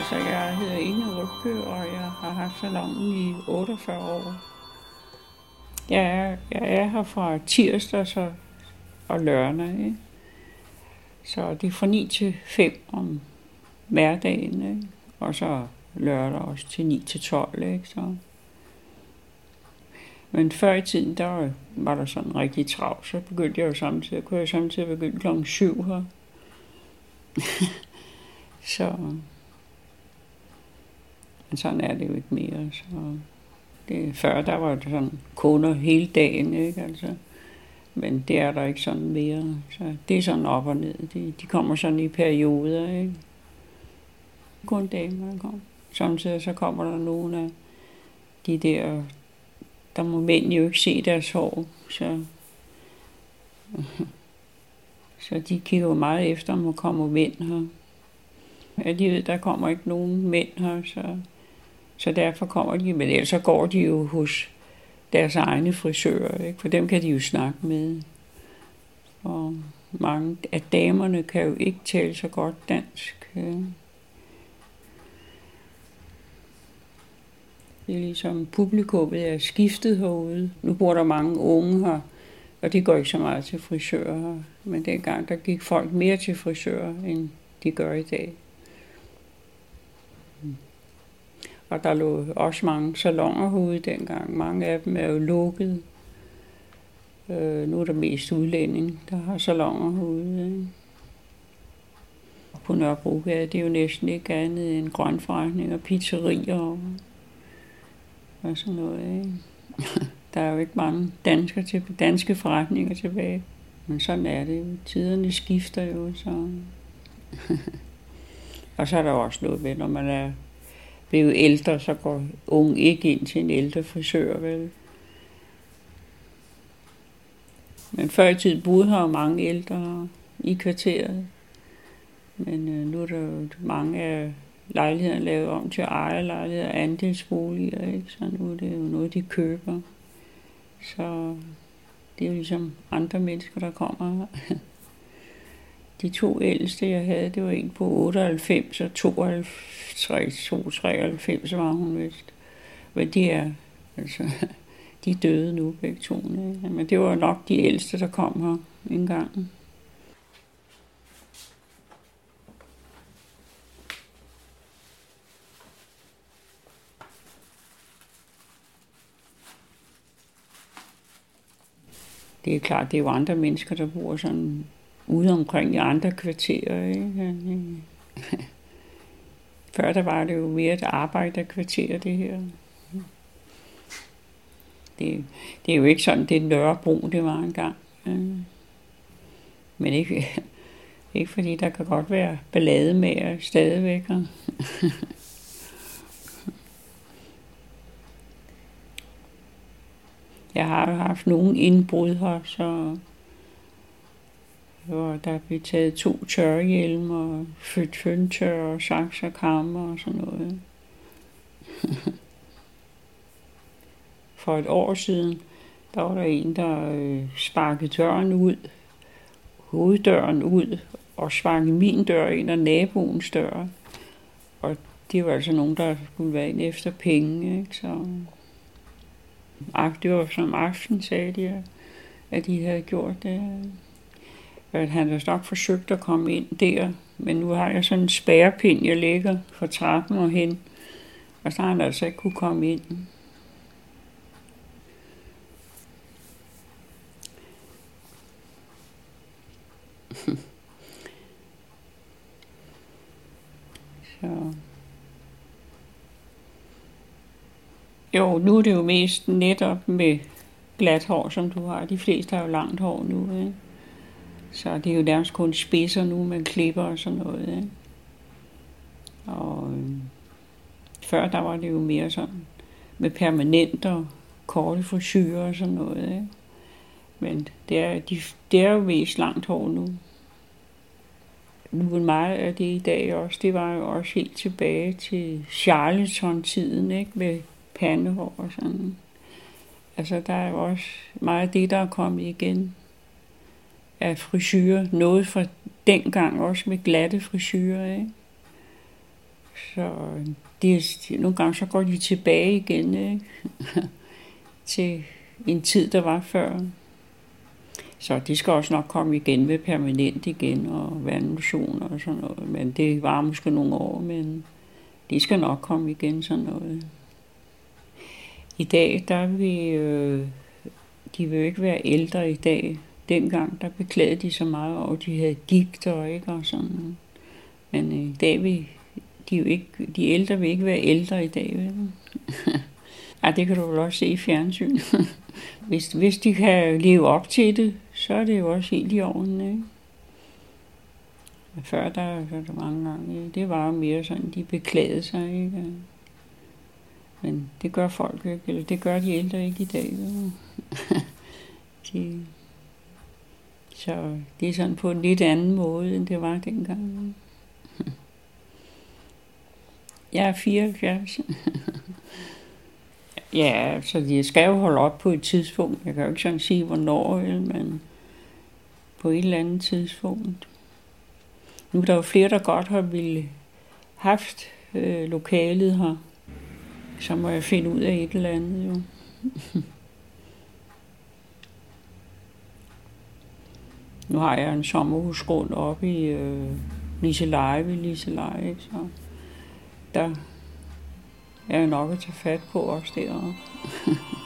Altså, jeg hedder Inge Rybke, og jeg har haft salongen i 48 år. Jeg er, jeg er her fra tirsdag så, og lørdag, ikke? Så det er fra 9 til 5 om hverdagen, ikke? Og så lørdag også til 9 til 12, ikke? Så. Men før i tiden, der var der sådan rigtig travlt, så begyndte jeg jo samtidig, kunne jeg samtidig begynde klokken 7 her. så men sådan er det jo ikke mere. Så det, før der var det sådan kunder hele dagen, ikke? Altså, men det er der ikke sådan mere. Så det er sådan op og ned. De, de kommer sådan i perioder, ikke? Kun damer, der kommer. Samtidig så kommer der nogle af de der, der må mænd jo ikke se deres hår, så, så de kigger jo meget efter, om der kommer mænd her. Ja, de ved, der kommer ikke nogen mænd her, så så derfor kommer de, men ellers så går de jo hos deres egne frisører, ikke? for dem kan de jo snakke med. Og mange af damerne kan jo ikke tale så godt dansk. Øh. Det er ligesom publikummet er skiftet herude. Nu bor der mange unge her, og det går ikke så meget til frisører her. Men dengang der gik folk mere til frisører, end de gør i dag. Og der lå også mange salonger herude dengang. Mange af dem er jo lukket. Øh, nu er der mest udlænding, der har salonger herude. Ikke? På Nørrebrogade, det er jo næsten ikke andet end grønforretning og pizzerier og, og sådan noget. Ikke? Der er jo ikke mange danskere til, danske forretninger tilbage. Men sådan er det jo. Tiderne skifter jo, så... og så er der også noget med, når man er blevet ældre, så går ung ikke ind til en ældre frisør, vel? Men før i tiden boede her mange ældre i kvarteret. Men øh, nu er der jo mange af lejlighederne lavet om til ejerlejligheder og andelsboliger, ikke? så nu er det jo noget, de køber. Så det er jo ligesom andre mennesker, der kommer de to ældste, jeg havde, det var en på 98 og 92, 93 var hun vist. Men de er, altså, de døde nu begge to. Ikke? Men det var nok de ældste, der kom her en gang. Det er klart, det er jo andre mennesker, der bor sådan ude omkring i andre kvarterer. Ikke? Øh, før der var det jo mere et arbejderkvarter, det her. Det, det er jo ikke sådan, det Nørrebro, det var engang. Øh. Men ikke, ikke fordi der kan godt være ballade med stadigvæk. Jeg har jo haft nogle indbrud her, så og der blev taget to tørrehjelme og født føntør og saks og kammer og sådan noget. For et år siden, der var der en, der øh, sparkede døren ud, hoveddøren ud, og sparkede min dør ind og naboens dør. Og det var altså nogen, der skulle være ind efter penge, ikke? Så det var som aften, sagde de, at de havde gjort det at han har nok forsøgt at komme ind der, men nu har jeg sådan en spærrepind, jeg ligger for trappen og hen, og så har han altså ikke kunne komme ind. så. Jo, nu er det jo mest netop med glat hår, som du har. De fleste har jo langt hår nu, ikke? Så det er jo nærmest kun spidser nu, med klipper og sådan noget. Ikke? Og øh, før der var det jo mere sådan med permanenter, korte frisyrer og sådan noget. Ikke? Men det er, de, det er jo mest langt hår nu. Nu meget af det i dag også, det var jo også helt tilbage til Charleston-tiden, ikke? Med pandehår og sådan. Altså, der er jo også meget af det, der er kommet igen af frisyrer. Noget fra dengang også med glatte frisyrer, ikke? Så det, nogle gange så går de tilbage igen ikke? til en tid, der var før. Så det skal også nok komme igen med permanent igen og vandmotion og sådan noget. Men det var måske nogle år, men det skal nok komme igen sådan noget. I dag, der vil øh, de vil ikke være ældre i dag. Dengang, der beklagede de så meget over, at de havde gigter, ikke? Og sådan. Men øh, i dag vil de, jo ikke, de ældre vil ikke være ældre i dag. Vel? Ej, det kan du vel også se i fjernsyn. hvis, hvis de kan leve op til det, så er det jo også helt i orden, ikke? Før der, der, der mange gange, det var jo mere sådan, de beklagede sig, ikke? Men det gør folk ikke, eller det gør de ældre ikke i dag. de, så det er sådan på en lidt anden måde, end det var dengang. Jeg er 74. ja, så de skal jo holde op på et tidspunkt. Jeg kan jo ikke sådan sige, hvornår, men på et eller andet tidspunkt. Nu er der jo flere, der godt har ville haft øh, lokalet her. Så må jeg finde ud af et eller andet jo. Nu har jeg en sommerhusgrund oppe i øh, Liseleje ved Liseleje, ikke? så der er jo nok at tage fat på også deroppe.